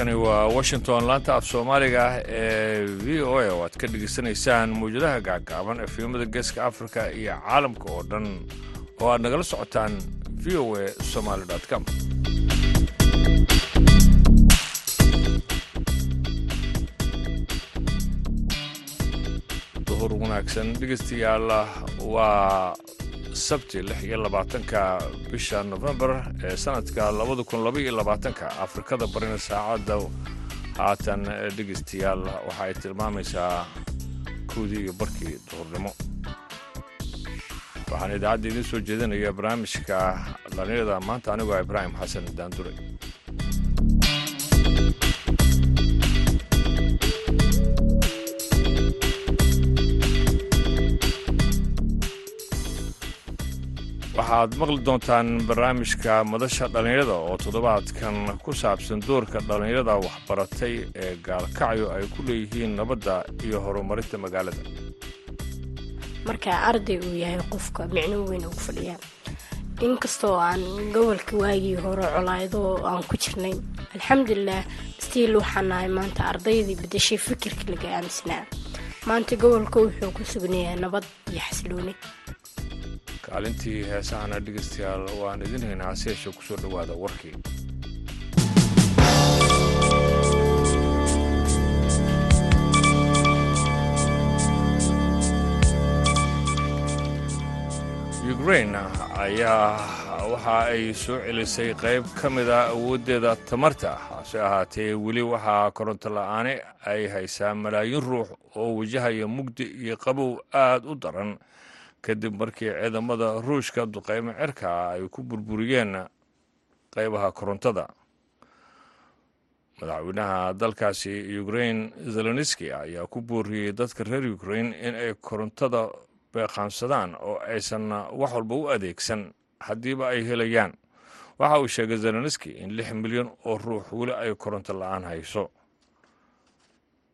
halkani waa washington laanta af soomaaliga ah ee v o a oo aad ka dhegaysanaysaan mawjadaha gaagaaban efemada geeska africa iyo caalamka oo dhan oo aad nagala socotaan v o a somaly com. Duhur wanaagsan dhegeystayaal waa sabti lix iyo labaatanka bisha nofembar ee sanadka labada kun laba iyo labaatanka afrikada barina saacadda haatan dhegeystayaal waxa ay tilmaamaysaa kowdii iyo barkii duhurnimo. Waxaan idaacadda idiin soo jeedinaya barnaamijka dhalinyarada maanta anigoo ah ibraahim xasan daandure waxaad maqli doontaan barnaamijka madasha dhallinyarada oo toddobaadkan ku saabsan doorka dhallinyarada waxbaratay ee gaalkacyo ay ku leeyihiin nabadda iyo horumarinta magaalada. Marka arday uu yahay qofka micno weyn ugu fadhiyaa inkastoo aan gobolka waagii hore colaaydo aan ku jirnay alxamdulilah stiil waxaan nahay maanta ardaydii bedashay fikirka laga aaminsanaa maanta gobolka wuxuu ku sugnayahay nabad iyo xasilooni kaalintii heesahana dhegeystayaal waan idin haynaa si hesha ku soo dhowaada warkii. Ukrain ayaa waxa ay soo celisay qayb ka mid a awooddeeda tamarta hase ahaatee weli waxaa koronto la'aani ay haysaa malaayiin ruux oo wajahaya mugdi iyo qabow aad u daran kadib markii ciidamada ruushka duqaymo cirka ay ku burburiyeen qaybaha korontada. Madaxweynaha dalkaasi ukrain zelenski ayaa ku booriyey dadka reer ukrain in ay korontada beeqaansadaan oo aysan wax walba u adeegsan haddiiba ay helayaan. Waxa uu sheegay zelenski in lix milyan oo ruux weli ay koronto la'aan hayso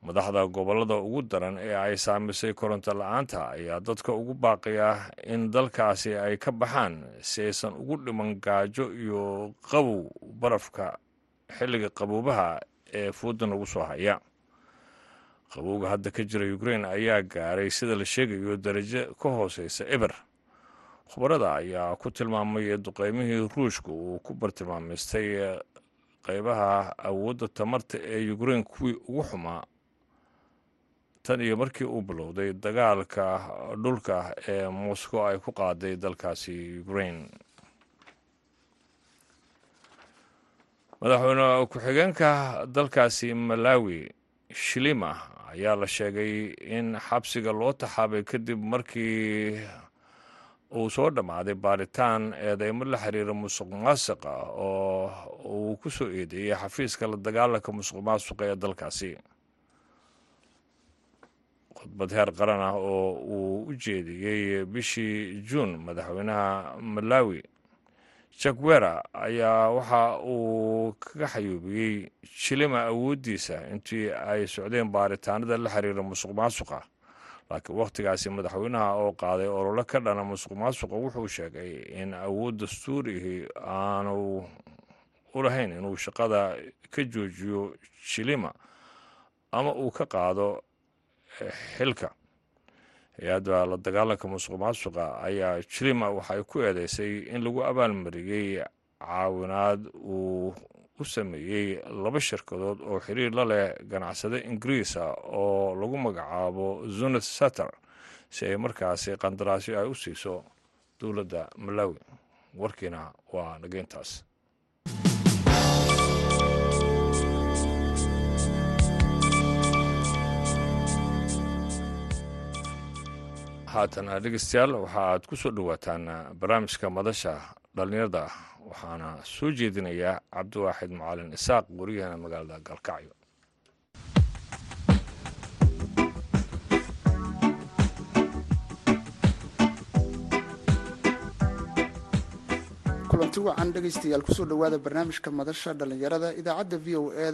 madaxda gobollada ugu daran ee ay saamisay koronto la'aanta ayaa dadka ugu baaqaya in dalkaasi ay ka baxaan si aysan ugu dhiman gaajo iyo qabow barafka xilliga qaboobaha ee fooda nagu soo haya. Qabowga hadda ka jira ukrain ayaa gaaray sida la sheegayo darajo ka hooseysa eber. Khubarada ayaa ku tilmaamay duqeymihii ruushka uu ku bartilmaamaystay qaybaha awoodda tamarta ee ukrain kuwii ugu xumaa tan iyo markii uu bilowday dagaalka dhulka ee moscow ay ku qaaday dalkaasi ukrain madaxweyne ku-xigeenka dalkaasi malawi shilima ayaa la sheegay in xabsiga loo taxaabay kadib markii uu soo dhammaaday baaritaan eedeymo la xiriira musuq maasuqa oo uu ku soo eedeeyey xafiiska la dagaalanka musuq maasuqa ee dalkaasi khudbad heer qaran ah oo uu u jeediyey bishii juun madaxweynaha malawi jakwera ayaa waxa uu kaga xayuubiyey jilima awooddiisa intii ay socdeen baaritaanada la xiriira musuq maasuqa. Laakiin wakhtigaasi madaxweynaha oo qaaday olole ka dhana musuq maasuqa wuxuu sheegay in awood dastuurihii aanu u lahayn inuu shaqada ka joojiyo jilima ama uu ka qaado xilka. Hay'adda la dagaalanka musuq maasuqa ayaa jilima waxay ku eedeysay in lagu abaalmariyey caawinaad uu u sameeyey laba shirkadood oo xiriir la leh ganacsade ingiriisa oo lagu magacaabo zunat satter si ay markaasi qandaraasyo ay u siiso dowladda malawi. Warkiina waa nageyntaas haatan dhegeystayaal waxa aad ku soo dhowaataan barnaamijka madasha dhallinyarada. Waxaana soo jeedinayaa cabdiwaaxid macalin isaaq wariyahana magaalada galkacyo. Kulanti wacan dhegaystayaal ku soo dhowaada barnaamijka madasha dhallinyarada idaacadda v o e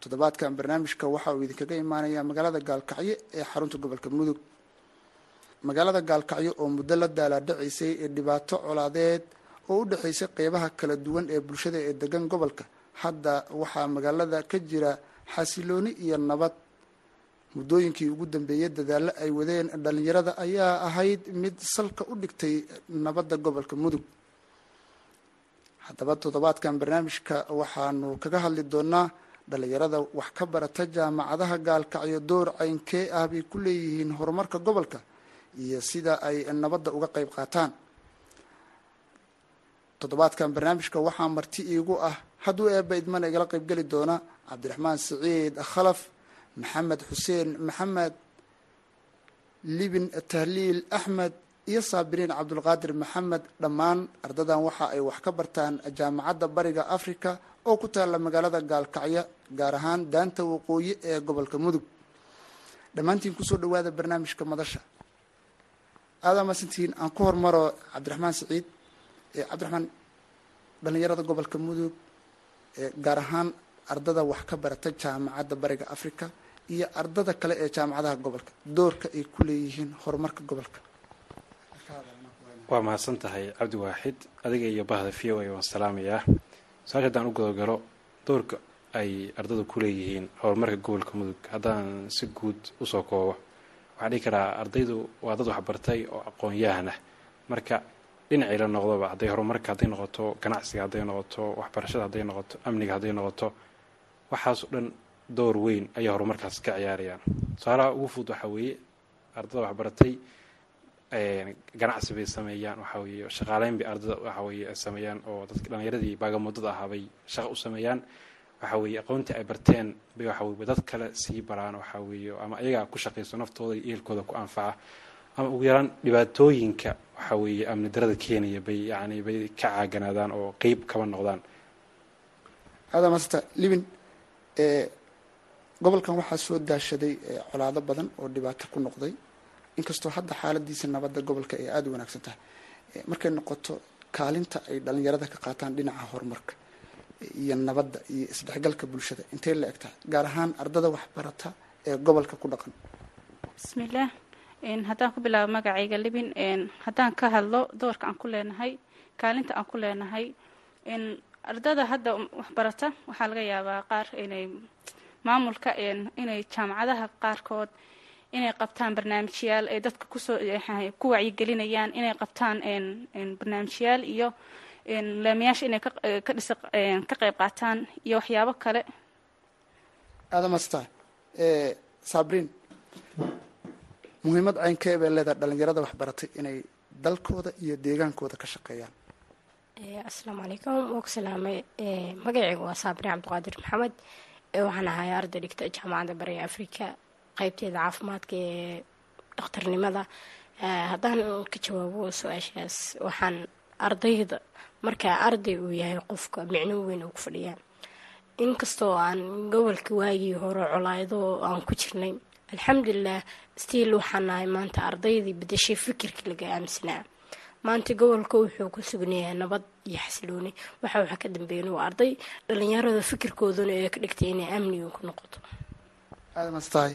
toddobaadkan barnaamijka waxa uu idinkaga imaanayaa magaalada gaalkacyo ee xarunta gobolka mudug magaalada gaalkacyo oo muddo la daalaadhacaysay ee dhibaato colaadeed oo u dhexaysay qeybaha kala duwan ee bulshada ee degan gobolka. Hadda waxaa magaalada ka jira xasilooni iyo nabad. Muddooyinkii ugu dambeeyey dadaallo ay wadeen dhalinyarada ayaa ahayd mid salka u dhigtay nabadda gobolka mudug. Haddaba toddobaadkan barnaamijka waxaanu kaga hadli doonaa dhalinyarada wax ka barata jaamacadaha gaalkacyo door caynkee ah bay ku leeyihiin horumarka gobolka iyo sida ay nabadda uga qayb qaataan. Toddobaadkan barnaamijka waxaa marti iigu ah hadduu eebba idmana igala qaybgeli doona cabdiraxmaan siciid khalaf maxamed xuseen maxamed libin tahliil axmed iyo saabiriin cabdulqaadir maxamed. Dhammaan ardadan waxa ay wax ka bartaan jaamacadda bariga africa oo ku taalla magaalada gaalkacyo gaar ahaan daanta waqooyi ee gobolka mudug. Dhammaantiin ku soo dhawaada barnaamijka madasha aadaa masantiin aan ku hormaro cabdiraxmaan siciid cabdiraxmaan dhalinyarada gobolka mudug gaar ahaan ardada wax ka barata jaamacadda bariga africa iyo ardada kale ee jaamacadaha gobolka. Doorka ay ku leeyihiin horumarka gobolka. Waa mahadsan tahay cabdi waaxid adiga iyo bahda v o a waan salaamayaa su'aasha haddaan u gudogalo doorka ay ardadu ku leeyihiin horumarka gobolka mudug haddaan si guud u soo koobo waxaan dhihi karaa ardaydu waa dad waxbartay oo aqoon-yahan ah. Marka dhinacii la noqdoba hadday horumarka hadday noqoto ganacsiga hadday noqoto waxbarashada hadday noqoto amniga hadday noqoto waxaasoo dhan door weyn ayay horumarkaas ka ciyaarayaan. Tusaalaha ugu fudud waxaa weeye ardada waxbaratay ganacsi bay sameeyaan waxaa weeye shaqaaleyn bay ardada waxa weeye sameeyaan oo dadka dhallinyaradii baagamoodada ahaa bay shaqo u sameeyaan waxa weeye aqoontii ay barteen bay waxa weye dad kale sii baraan waxaa weeye ama ayagaa ku shaqayso naftooda iyo ehelkooda ku anfaca ama ugu yaraan dhibaatooyinka waxa weeye amni darada keenaya bay yani bay ka caaganaadaan oo qeyb kaba noqdaan. Aadaa maasanta libin gobolkan waxaa soo daashaday colaado badan oo dhibaato ku noqday. Inkastoo hadda xaaladiisa nabadda gobolka ay aada u wanaagsan tahay. Markay noqoto kaalinta ay dhalinyarada ka qaataan dhinaca horumarka iyo nabadda iyo isdhexgalka bulshada. Intay la eg tahay gaar ahaan ardada waxbarata ee gobolka ku dhaqan. Bismillaah haddaan ku bilaabo magacayga libin haddaan ka hadlo doorka aan ku leenahay kaalinta aan ku leenahay ardada hadda waxbarata waxaa laga yaabaa qaar inay maamulka inay jaamacadaha qaarkood inay qabtaan barnaamijyaal ay dadka ku soo ku wacyigelinayaan inay qabtaan barnaamijyaal iyo laamayaasha inay ka dhisa ka qayb qaataan iyo waxyaabo kale. Aadamasta sabriin muhiimad caynkee bay leedahay dhalinyarada waxbaratay inay dalkooda iyo deegaankooda ka shaqeeyaan. Asalaamu calaykum waa ku salaamay magaceyga waa saabrin cabdiqaadir maxamed waxaan ahay arday dhigta jaamacadda bariga africa qeybteeda caafimaadka ee dhakhtarnimada. Haddaan ka jawaabo su'aashaas waxaan ardayda. Markaa arday uu yahay qofka micno weyn uu ku fadhiyaa. Inkastoo aan gobolka waagii hore colaaydo aan ku jirnay alxamdulilah stiil waxaan nahay maanta ardaydii bedeshay fikirkii laga aaminsanaa maanta gobolka wuxuu ku sugnayahay nabad iyo xasilooni. Waxa waxa ka dambeeyan waa arday dhalinyarada fikirkooduna ee ka dhigtay inay amniga ku noqoto. Aadamastahay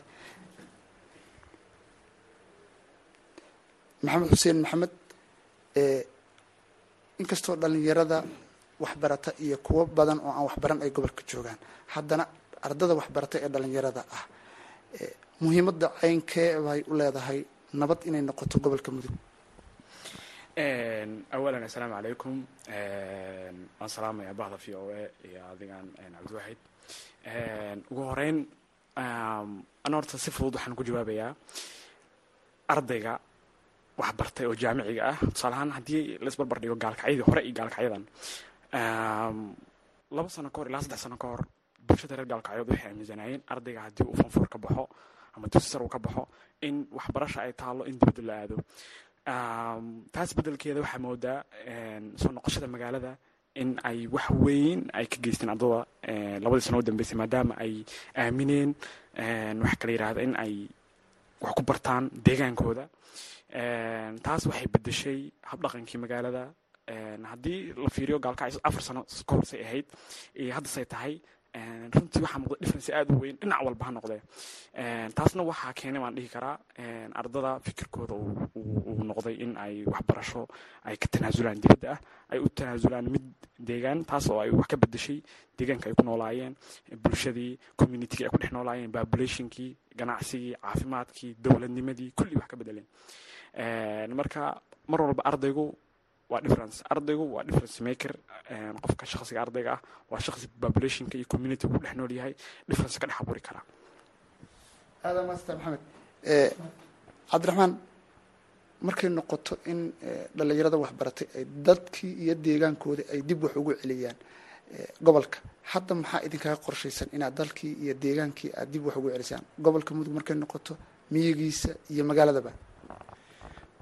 maxamed xuseen maxamed inkastoo dhalinyarada waxbarata iyo kuwo badan oo aan waxbaran ay gobolka joogaan haddana ardada waxbarata ee dhalinyarada ah muhiimadda caynkee bay u leedahay nabad inay noqoto gobolka mudug. Awalan assalaamu calaykum waan salaamaya bahda v o a iyo adigan cabdiwaxid ugu horeyn ana horta si fudud waxaan ku jawaabayaa ardayga waxbartay oo jaamiciga ah. Tusaale ahaan haddii la isbarbar dhigo gaalkacyadii hore iyo gaalkacyadan laba sano ka hor ilaa saddex sano ka hor bulshada reer gaalkacyood waxay aaminsanaayeen ardayga haddii uu fanfur ka baxo ama dugsi sar uu ka baxo in waxbarasha ay taalo in dibadda la aado. Taas beddelkeeda waxaa moodaa soo noqoshada magaalada in ay wax weyn ay ka geysteen ardada labadii sano u dambeysay maadaama ay aamineen waxa kala yidhaahda in ay wax ku bartaan deegaankooda taas waxay bedeshay habdhaqankii magaalada. Haddii la fiiriyo gaalkacyo afar sano ka horsay ahayd iyo haddasay tahay runtii waxaa muuqda difference aad u weyn dhinac walba ha noqdee. Taasna waxaa keenay baan dhihi karaa ardada fikirkooda uu noqday in ay waxbarasho ay ka tanaasulaan dibadda ah ay u tanaasulaan mid deegaan taas oo ay wax ka bedeshay deegaanka ay ku noolaayeen bulshadii communitygii ay ku dhex noolaayeen populationkii ganacsigii caafimaadkii dowladnimadii kulli wax ka bedeleen marka mar walba ardaygu waa difference ardaygu waa difference maker qofka shakhsiga ardayga ah waa shakhsi populationka iyo community ku dhex nool yahay difference ka dhex abuuri karaa aadan master maxamed? Cabdiraxmaan markay noqoto in dhallinyarada waxbaratay ay dadkii iyo deegaankooda ay dib wax ugu celiyaan gobolka hadda maxaa idinkaga qorshaysan inaad dalkii iyo deegaankii aad dib wax ugu celisaan? Gobolka mudug markay noqoto miyigiisa iyo magaaladaba.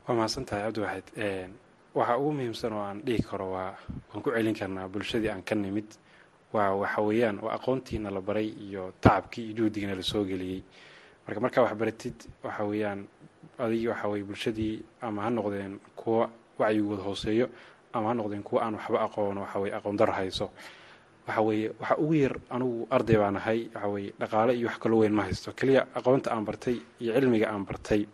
Waa mahadsan tahay cabdiwaxid waxaa ugu muhiimsan oo aan dhihi karo waa waan ku celin karnaa bulshadii aan ka nimid. Waa waxa weeyaan waa aqoontiina la baray iyo tacabkii iyo juhdigiina la soo geliyey. Marka markaa waxbaratid waxa weeyaan adigii waxa weye bulshadii ama ha noqdeen kuwa wacyigooda hooseeyo ama ha noqdeen kuwa aan waxba aqoon waxa weye aqoon dar hayso. Waxa weeye waxa ugu yar anugu arday baan ahay waxa weye dhaqaale iyo wax kaloo weyn ma haysto. Keliya aqoonta aan bartay iyo cilmiga aan bartay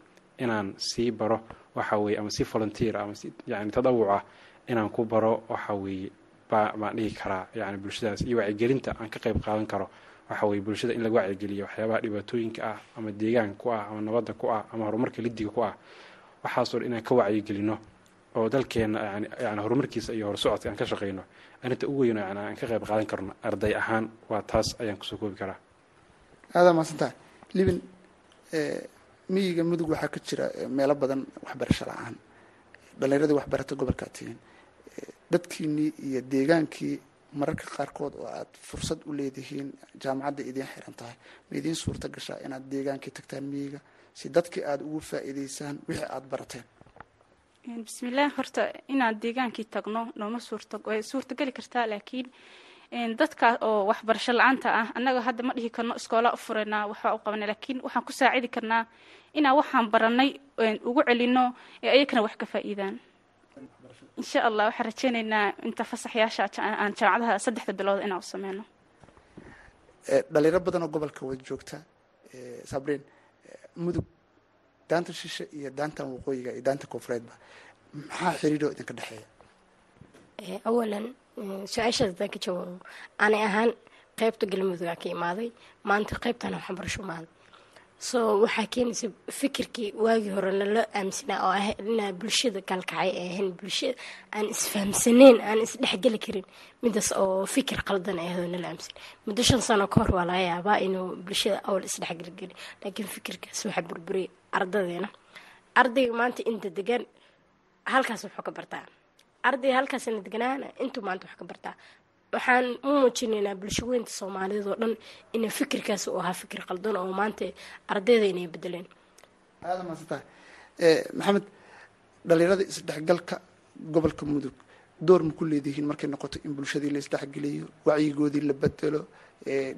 inaan sii baro waxa weye ama si volunteer ama si yani tadawuc ah inaan ku baro waxa weeye ba baan dhihi karaa yani bulshadaas. Iyo wacyigelinta aan ka qayb qaadan karo waxa weye bulshada in laga wacyigeliyo waxyaabaha dhibaatooyinka ah ama deegaanka ku ah ama nabadda ku ah ama horumarka lidiga ku ah. Waxaasoo dhan inaan ka wacyigelino oo dalkeena yani horumarkiisa iyo horsocodka aan ka shaqeyno. Arrinta ugu weyn yani aan ka qayb qaadan karno arday ahaan waa taas ayaan ku soo koobi karaa. Aadaa maadsantaha libin miyiga mudug waxaa ka jira meelo badan waxbarasho la'aan. Dhallinyaradii waxbarata gobolkaa tihiin dadkiinii iyo deegaankii mararka qaarkood oo aad fursad u leedihiin jaamacadda idiin xiran tahay ma idiin suurta gashaa inaad deegaankii tagtaan miyiga? Si dadkii aada ugu faa'iidaysaan wixii aada barateen. Bismillaah horta inaan deegaankii tagno nooma suurta way suurtageli kartaa laakiin dadka oo waxbarasho la'aanta ah annaga hadda ma dhihi karno iskoola u furanaa waxbaa u qabana laakiin waxaan ku saacidi karnaa inaan waxaan baranay ugu celino ee ayakana wax ka faa'iidaan. Insha allah waxaan rajeynaynaa inta fasaxyaasha aan jaamacadaha saddexda bilood inaan u sameyno dhalinyaro badan oo gobolka wada joogta sabriin mudug daanta shishe iyo daantan waqooyiga iyo daanta koonfureedba maxaa xiriiroo idinka dhexeeya? Awalan su'aashaas haddaan ka jawaabo aanay ahaan qeybta galmudug ka imaaday maanta qeybtana waxbarasho imaaday so waxaa keenaysa fikirkii waagii hore nala aaminsanaa oo ah inaa bulshada gaalkacay ay ahayn bulshada aan isfahamsaneyn aan isdhexgeli karin. Midaas oo fikir qaldan ay nala aaminsan muddo shan sano ka hor waa laga yaabaa inuu bulshada awal isdhexgeligeli laakiin fikirkaas waxaa burburiyay ardadeena ardayga maanta inta degan halkaas wuxuu ka bartaa ardayga halkaasna deganaana intuu maanta wax ka bartaa waxaan u muujinaynaa bulsho weynta soomaaliyeed oo dhan ina fikirkaas uu ahaa fikir qaldan oo maanta ardayda inay bedeleen aada maadsantahay maxamed dhalinyarada isdhexgalka gobolka mudug door ma ku leedihiin markay noqoto in bulshadii la isdhexgeliyo wacyigoodii la bedelo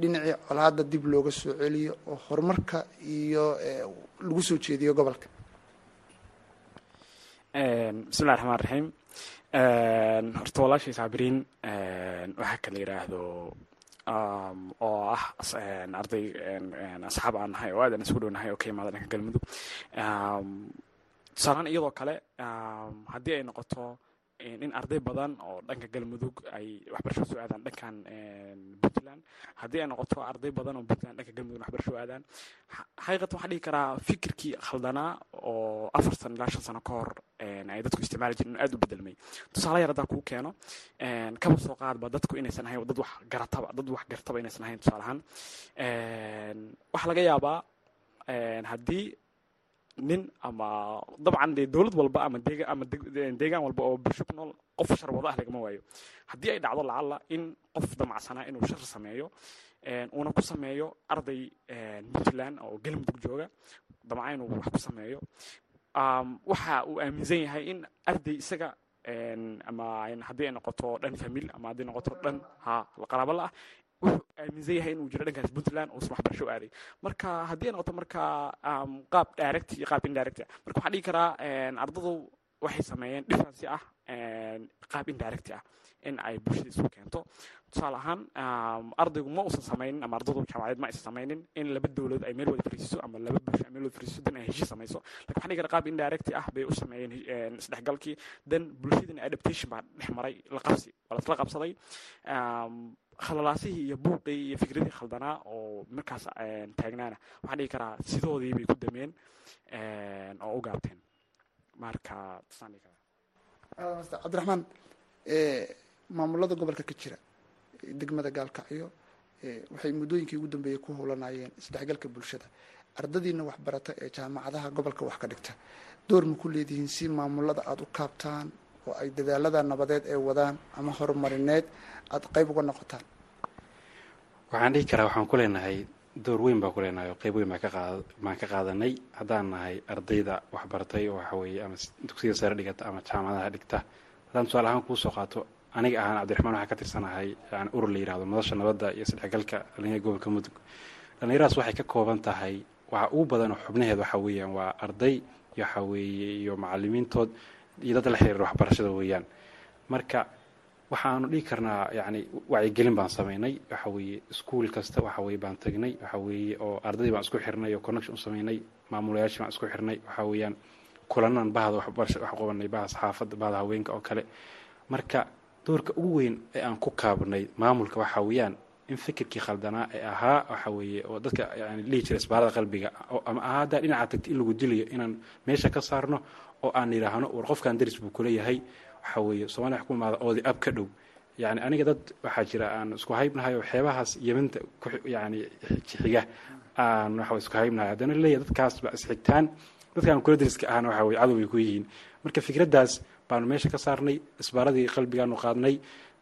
dhinacii colaada dib looga soo celiyo oo horumarka iyo lagu soo jeediyo gobolka? Bismillahi raxmaan raxiim horta walaashay saabiriin waxaa kala yidhaahdo oo ah arday asxaab aan nahay oo aadan isku dhow nahay oo ka imaada dhanka galmudug. Tusaalaan iyadoo kale haddii ay noqoto in arday badan oo dhanka galmudug ay waxbarasho soo aadaan dhankan puntland. Haddii ay noqoto arday badan oo puntland dhanka galmudug waxbarasho aadaan xaqiiqatan waxaa dhihi karaa fikirkii khaldanaa oo afar sano ilaa shan sano ka hor ay dadku isticmaali jirin aad u bedelmay tusaale yar haddaan kuu keeno kaba soo qaadba dadku inaysan ahayn dad wax garataba dad wax gartaba inaysan ahayn tusaale ahaan. Waxaa laga yaabaa haddii nin ama dabcan dee dowlad walba ama deegaan ama deegaan walba oo bulsho ku nool qof shar wada ah lagama waayo. Haddii ay dhacdo lacalla in qof damacsanaa inuu shar sameeyo uuna ku sameeyo arday puntland oo galmudug jooga damca inuu wax ku sameeyo waxa uu aaminsan yahay in arday isaga ama haddii ay noqoto dhan famil ama haddii noqoto dhan ha qaraabo la ah aaminsan yahay inuu jiro dhankaas puntland uusan waxbarasho aaday. Marka haddii ay noqoto marka qaab direct iyo qaab indirect marka waxaan dhihi karaa ardadu waxay sameeyeen differency ah qaab indirecti ah in ay bulshada isu keento. Tusaale ahaan ardaygu ma uusan samaynin ama ardaydu jaamacadeed ma aysan samaynin in laba dowlad ay meel wada fariisiso ama laba bulsho ay meel wada fariisiso dan ay heshiis samayso. Lakin waxaan dhigi qaab indirecti ah bay u sameeyeen isdhexgalkii. Dan bulshadina adaptation baa dhex maray la qabsi waa lasla qabsaday. Khalalaasihii iyo buuqii iyo fikradii khaldanaa oo markaas taagnaana. Waxaan dhigi karaa sidoodii bay ku dameen oo u gaabteen marka cabdiraxmaan maamulada gobolka ka jira degmada gaalkacyo waxay muddooyinkii ugu dambeeyey ku howlanayeen isdhexgalka bulshada. Ardadiina waxbarata ee jaamacadaha gobolka wax ka dhigta. Door ma ku leedihiin si maamulada aada u kaabtaan oo ay dadaalada nabadeed ee wadaan ama horumarineed aada qayb uga noqotaan? Waxaan dhihi karaa waxaan ku leenahay door weyn baa ku leenahay oo weyn baa kaqaad baan ka qaadanay. Haddaan nahay ardayda waxbartay oo waxa weeye ama dugsiga sare dhigata ama jaamacadaha dhigta. Haddaan tusaale ahaan kuu soo qaato aniga ahaan cabdiraxmaan waxaan ka tirsanahay yani urur la yihahdo madasha nabadda iyo isdhexgalka dhalinyarada gobolka mudug. Dhallinyaradaas waxay ka kooban tahay waxa ugu badan oo xubnaheed waxa weeyaan waa arday iyo waxa weeye iyo macalimiintood iyo dad la xiriira waxbarashada weeyaan. Marka waxaanu dhihi karnaa yani wacyigelin baan samaynay waxa weeye kasta waxa weye baan tagnay waxa oo ardaydii baan isku xirnay oo connection samaynay maamulayaashii baan isku xirnay waxa weeyaan kulanan bahda waxbarasha wax qabanay bahda haweenka oo kale. Marka doorka ugu weyn ee aan ku kaabnay maamulka waxa weeyaan in fikirkii khaldanaa ee ahaa waxa weeye oo dadka yani dhihi jira isbaarada qalbiga ama ahaa haddaa dhinaca tagta in lagu dilayo inaan meesha ka saarno oo aan yidhaahno war qofkan daris buu kula yahay waxa weeye somalia wax ab ka dhow. Yani aniga dad waxaa jira aan isku haybnahay oo xeebahaas yeminta yani xiga aan waxa isku haybnahay. Haddana leeyahay dadkaas ba isxigtaan dadkaan kula dariska ahna waxa weye cadow bay ku yihiin. Marka fikraddaas baanu meesha ka saarnay isbaaradii qalbigaanu qaadnay.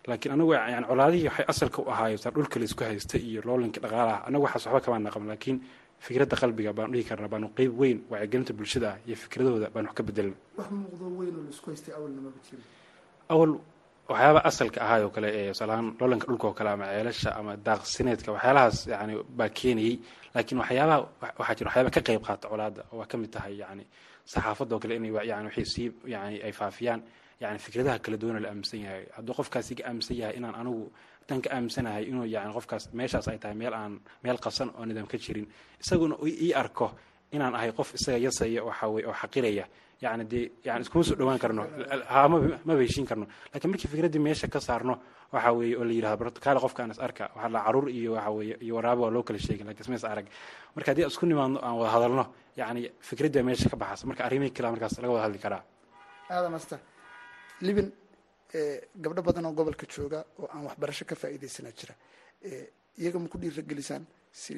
Laakiin anagu yani colaadihii waxay asalka u ahaayeen dhulka la isku haysta iyo loolinka dhaqaalaha anagu waxaas waxba kamaa naqan laakiin fikradda qalbiga baanu dhihi karnaa baanu qeyb weyn wacyigelinta bulshada ah iyo fikradahooda baanu wax ka bedelna awal waxyaaba asalka ahaay oo kale ee salahaan loolanka dhulka oo kale ama ceelasha ama daaqsineedka waxyaalahaas yani baa keenayey. Laakiin waxyaabaha waxaa jira waxyaaba ka qeyb qaata colaadda oo waa ka mid tahay yani saxaafadda oo kale inay yani waxay sii yani ay faafiyaan. Yani fikradaha kala duwana la aaminsan yahay. Hadduu qofkaas iga aaminsan yahay inaan anigu dan ka aaminsanahay inuu yani qofkaas meeshaas ay tahay meel aan meel qasan oo nidaam ka jirin. Isaguna ii arko inaan ahay qof isaga yasaya waxa weye oo xaqiraya. Yani dee yani iskuma soo dhawaan karno. Maba heshiin karno. Lakiin markii fikraddii meesha ka saarno waxa weeye oo la yiraahdo kaale qofkaan is arka. Waxaa la carruur iyo waxa weeye iyo waraabo waa loo kala sheegin laakiin isma is arag. Marka haddii isku nimaadno aan wada hadalno yani fikraddii meesha ka baxasa marka arrimihii kale markaas laga wada hadli karaa. Aadan asta libin gabdho badan oo gobolka jooga oo aan waxbarasho ka faa'iidaysanaa jira. Iyaga ma ku dhiiragelisaan si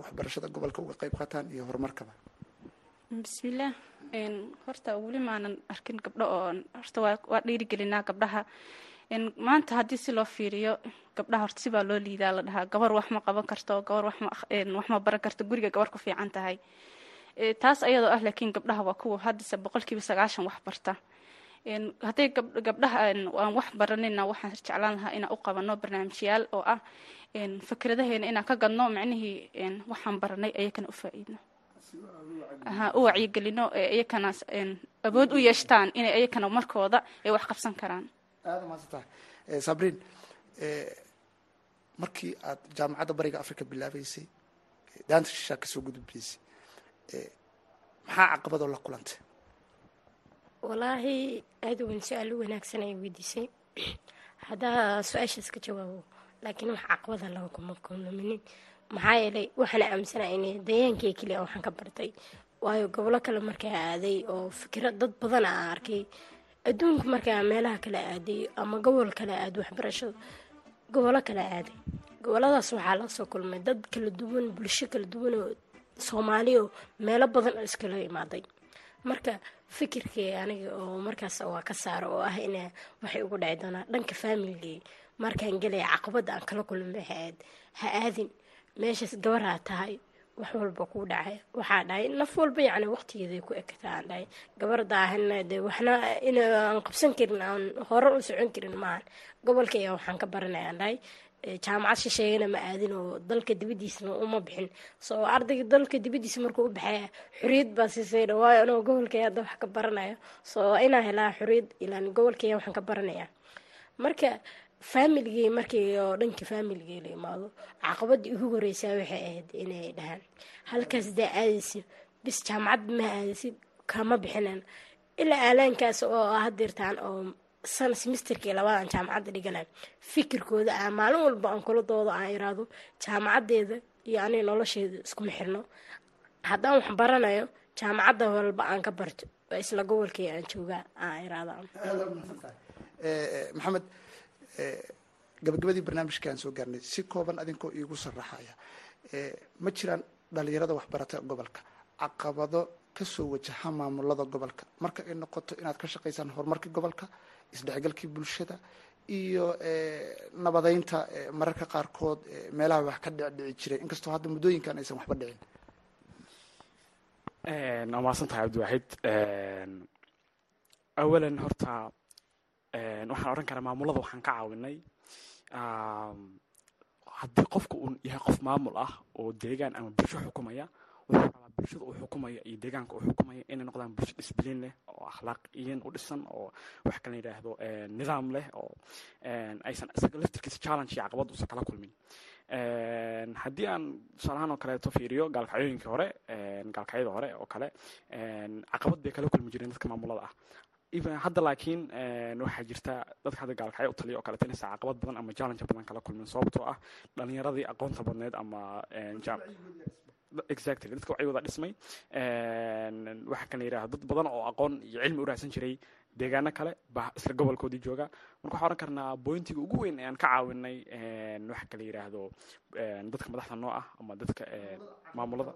waxbarashada gobolka uga qayb qaataan iyo horumarkaba? Bismillaah horta weli maanan arkin gabdho oo horta waa dhiirigelinaa gabdhaha. Maanta haddii si loo fiiriyo gabdhaha horta sibaa loo liidaa la dhahaa. Gabar wax ma qaban karto gabar wax ma baran karto guriga gabar ku fiican tahay. Taas ayadoo ah laakiin gabdhaha waa kuwa haddase boqolkiiba sagaashan wax barta hadday gabdhaha aan wax baranina waxaan jeclaan lahaa inaan u qabano barnaamijyaal oo ah fikradaheena inaan ka gadno macnihii waxaan baranay ayakana u faa-iidno. U wacyigelino iyakana awood u yeeshtaan inay ayakana markooda ay wax qabsan karaan. Aada maadsantaha sabriin markii aad jaamacadda bariga africa bilaabeysay daanta shishaa ka soo gudubbeysay maxaa caqabadoo la kulantay walaahi aada weyn su'aal u wanaagsan ay weydiisay. Haddaa su'aashaas ka jawaabo laakiin wax caqabada laga kuma kulminin maxaa yeelay waxaan aaminsanaa in dayaankii keliya waxaan ka bartay. Waayo gobolo kale markaa aaday oo fikra dad badan aan arkay. Adduunka markaa meelaha kale aaday ama gobol kale aad waxbarashada gobolo kale aaday. Goboladaas waxaa la soo kulmay dad kala duwan bulsho kala duwan oo soomaali oo meelo badan oo iskala imaaday marka fikirkii aniga oo markaas waa ka saaro oo ah in waxay ugu dhaci doonaa dhanka faamiligii markaan gelaya caqabada aan kala kulmay aad ha aadin meeshaas gabaraa tahay wax walba kuu dhacay. Waxaa dhahay naf walba yacni waqtigeeday ku ekata aan dhahay gabarda ahana de waxna in aan qabsan karin aan hore u socon karin maahan gobolka ayaa waxaan ka baranay aan dhahay jaamacad shisheeyana ma aadin oo dalka dibadiisna uma bixin. Soo ardayga dalka dibadiisa markuu u baxaya xoriyad baa siisay waayo anoo gobolkay hadda wax ka baranayo soo inaa helaa xoriyad ilaan gobolkay waxaan ka baranaya. Marka faamiligii markii oo dhanka faamiligii la imaado caqabadii ugu horeysaa waxay ahayd inay dhahaan. Halkaas daa aadaysid bis jaamacad ma aadaysid kama bixinan ilaa aalaankaas oo hadeertaan oo san semesterkii labadan jaamacadda dhiganayo fikirkooda ah maalin walba aan kula doodo aan iraado jaamacadeeda iyo aniga nolosheeda iskuma xirno. Haddaan wax baranayo jaamacadda walba aan ka barto. Waa isla gobolkii aan joogaa aan iraado maxamed gabagabadii barnaamijkaan soo gaarnay si kooban adinkoo iigu sharaxaya ma jiraan dhalinyarada waxbarata gobolka. Caqabado ka soo wajaha maamulada gobolka. Marka ay noqoto inaad ka shaqaysaan horumarkii gobolka isdhexgalkii bulshada iyo nabadeynta mararka qaarkood meelaha wax ka dhicdhici jiray. Inkastoo hadda muddooyinkan aysan waxba dhicin. Waa cabdiwaaxid awalan horta waxaan odhan karaa maamulada waxaan ka caawinay. Haddii qofka uu yahay qof maamul ah oo deegaan ama bulsho xukumaya bulshada uu xukumaya iyo deegaanka uu xukumaya inay noqdaan bulsho disbliin leh oo akhlaaqiyin u dhisan oo wax kala yidhaahdo nidaam leh oo aysan isaga laftirkiisa challenge iyo caqabad uusan kala kulmin. Haddii aan tusaalahaan oo kaleeto fiiriyo gaalkacyooyinkii hore gaalkacyada hore oo kale caqabad bay kala kulmi jireen dadka maamulada ah. Hadda laakiin waxaa jirta dadka hadda gaalkacyo u taliya oo kaleeto inaysan caqabad badan ama challenge badan kala kulmin sababtoo ah dhalinyaradii aqoonta badneed ama exactly. Dadka wacyigooda dhismay waxaa kala yidhahda dad badan oo aqoon iyo cilmi u raadsan jiray deegaano kale baa isla gobolkoodii jooga. Marka waxaan oran karnaa bointiga ugu weyn aan ka caawinay waxa kala yidhaahdo dadka madaxda noo ah ama dadka maamulada.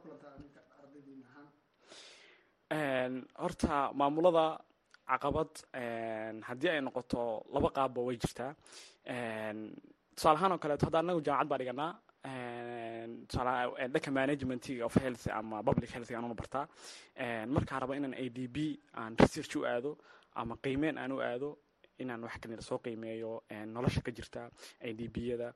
Horta maamulada caqabad haddii ay noqoto laba qaabba way jirtaa. Tusaale ahaan oo kaleeto hadda anagu jaamacad baa dhiganaa dhanka management of health ama public health aan una bartaa markaa raba inaan a d b aan research u aado ama qiimeyn aan u aado inaan wax kanila soo qiimeeyo nolosha ka jirta a d b yada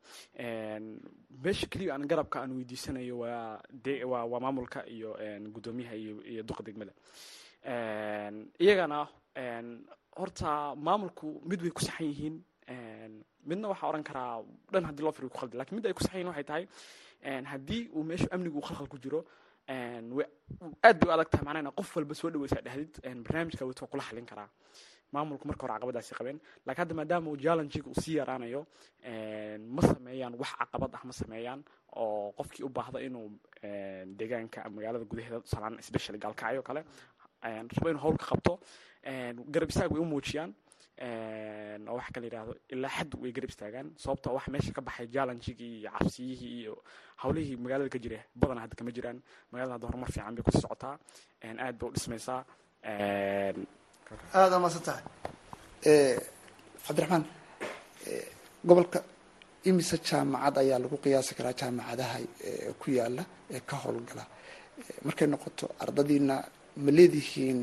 meesha keliya aan garabka aan weydiisanayo waa waa waa maamulka iyo guddoomiyaha iyo iyo duqa degmada. Iyagana horta maamulku mid way ku saxan yihiin midna waxaa oran karaa dhan haddii loo firiyo ku khaldi laakiin mid ay ku saxan yihiin waxay tahay haddii uu meeshu amnigu khalkhal ku jiro aad bay u adag tahay macnaha qof walba soo dhaweysaa dhahdid barnaamijka wito kula xalin karaa. Maamulku marka hore caqabadaasi qabeen. Laakiin hadda maadaama uu challengiga uu sii yaraanayo ma sameeyaan wax caqabad ah ma sameeyaan oo qofkii u baahda inuu deegaanka magaalada gudaheeda salaan special gaalkacyo kale rabo inuu hawl ka qabto garab istaag way u muujiyaan oo waxa kala yidhahdo ilaa xad way garab istaagaan. Sababta wax meesha ka baxay challengigii iyo cabsiyihii iyo hawlihii magaalada ka jira badan hadda kama jiraan. Magaalada hadda horumar fiican bay ku sii socotaa. Aad bay u dhismaysaa. Aada umaasan tahay cabdiraxmaan gobolka imise jaamacad ayaa lagu qiyaasi karaa jaamacadaha ku yaalla ee ka howlgala. Markay noqoto ardadiina ma leedihiin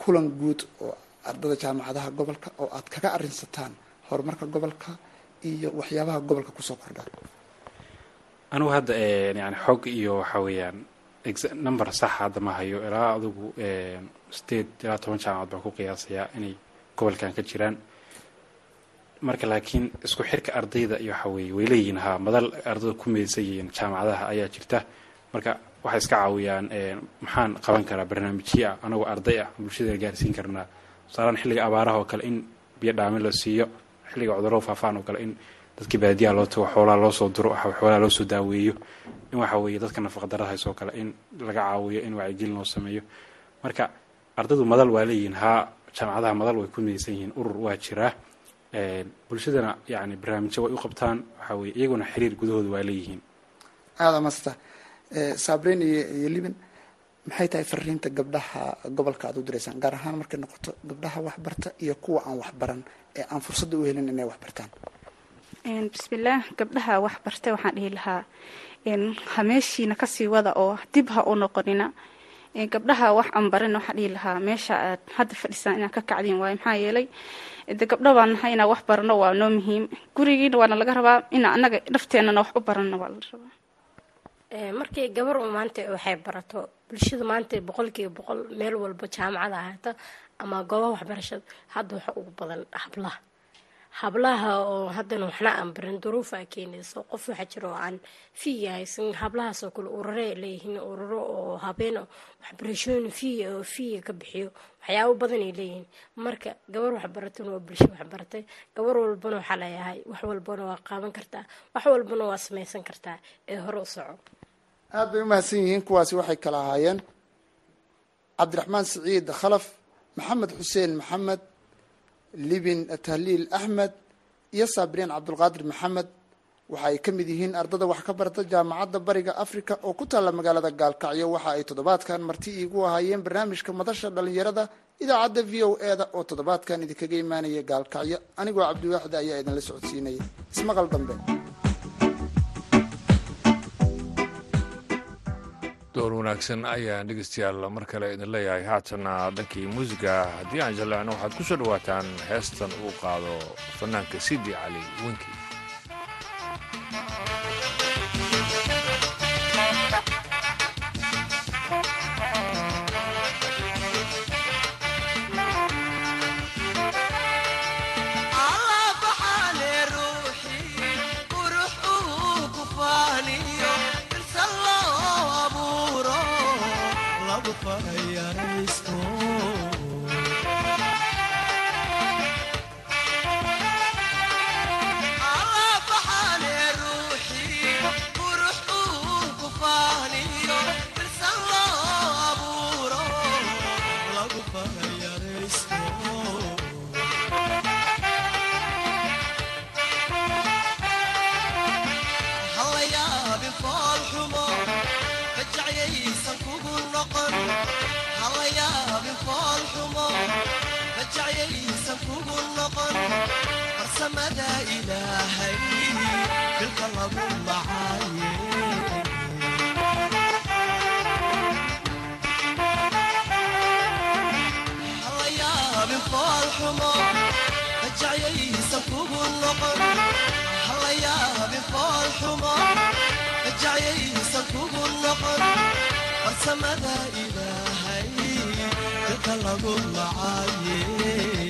kulan guud oo ardada jaamacadaha gobolka oo aad kaga arinsataan horumarka gobolka iyo waxyaabaha gobolka ku soo kordha. Anugu hadda yani xog iyo waxa weeyaan number saxa hadda ma hayo. Ilaa adugu sideed ilaa toban jaamacad baan ku qiyaasayaa inay gobolkan ka jiraan. Marka laakiin isku xirka ardayda iyo waxa weeye way leeyihiin haa madal ardayda ku meedsan yihiin jaamacadaha ayaa jirta. Marka waxay iska caawiyaan maxaan qaban karaa barnaamijyo ah anagoo arday ah bulshada gaarsiin karnaa tusaalaan xilliga abaaraha oo kale in biyo dhaamin la siiyo xilliga cudurro faafaan oo kale in dadkii baadiyaha loo tago xoolaha loo soo diro xoolaha loo soo daaweeyo. In waxa weeye dadka nafaqadarada haysoo kale in laga caawiyo in wacyigelin loo sameeyo. Marka ardaydu madal waa leeyihiin haa jaamacadaha madal way ku midaysan yihiin urur waa jiraa bulshadana yani barnaamijyo way u qabtaan waxa weye iyaguna xiriir gudahooda waa leeyihiin. Aada maasanta sabrin iyo iyo liban maxay tahay fariinta gabdhaha gobolka aad u diraysaan gaar ahaan markay noqoto gabdhaha waxbarta iyo kuwa aan waxbaran ee aan fursadda u helin inay waxbartaan. Bismillaah gabdhaha waxbarta waxaan dhihi lahaa ha meeshiina ka sii wada oo dib ha u noqonina. Gabdhaha wax aan barin waxaa dhihi lahaa meesha aad hadda fadhisaan inaad ka kacdiin waayo maxaa yeelay de gabdho baan nahay inaan wax barano waa noo muhiim. Gurigiina waana laga rabaa inaa anaga dhafteenana wax u barano waa la rabaa. Markii gabar u maanta waxay barato bulshada maanta boqolkiiba boqol meel walba jaamacada ahaato ama goobaha waxbarashada hadda waxa ugu badan hablaha. Hablaha oo haddana waxna aan barin duruufa keenayso qof waxaa jira oo aan fiiga haysan hablahaasoo kale urare leeyihiin uraro oo habeeno waxbarashooyin fiiga oo fiiga ka bixiyo waxyaabo badanay leeyihiin. Marka gabar waxbaratana waa bulsho waxbaratay gabar walbana waxaa leeyahay wax walbana waa qaaban kartaa wax walbana waa samaysan kartaa ee hore u soco aada bay umahadsan yihiin kuwaasi waxay kala ahaayeen cabdiraxmaan siciid khalaf maxamed xuseen maxamed libin tahliil axmed iyo saabiriin cabdulqaadir maxamed. Waxa ay ka mid yihiin ardada wax ka barata jaamacadda bariga africa oo ku taalla magaalada gaalkacyo. Waxa ay toddobaadkan marti iigu ahaayeen barnaamijka madasha dhalinyarada idaacadda v o e da oo toddobaadkan idinkaga imaanaya gaalkacyo. Anigoo cabdiwaaxid ayaa idinla socodsiinaya. Ismaqal dambe door wanaagsan ayaan dhegeystayaal mar kale idin leeyahay. Haatana dhankii muusiga haddii aan jaleecno waxaad ku soo dhawaataan heestan uu qaado fanaanka sidi cali wenki faaya samada ilaahay dalka lagu macaayee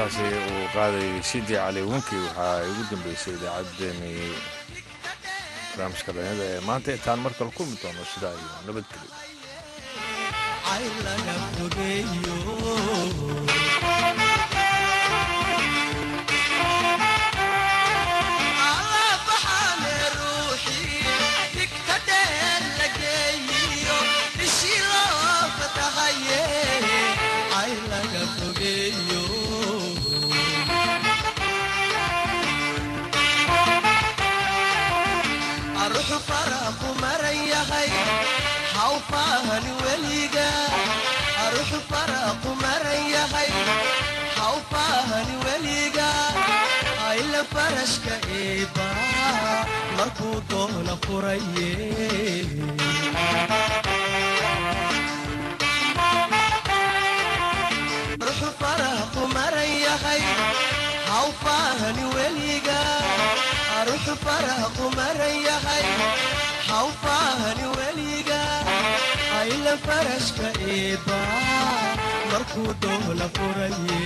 heestaasi uu qaaday sidi cali wenki waxaa ugu dambeysay idaacaddeenii barnaamijka dhalinyada ee maanta. Intaan mar kale kulmi doono sidaa iyo nabadgelyo farashka eeba markuu doono furaye ruxu faraqu maran yahay haw faahani weliga ruxu faraqu maran yahay haw faahani weliga ayla farashka eeba markuu doono furaye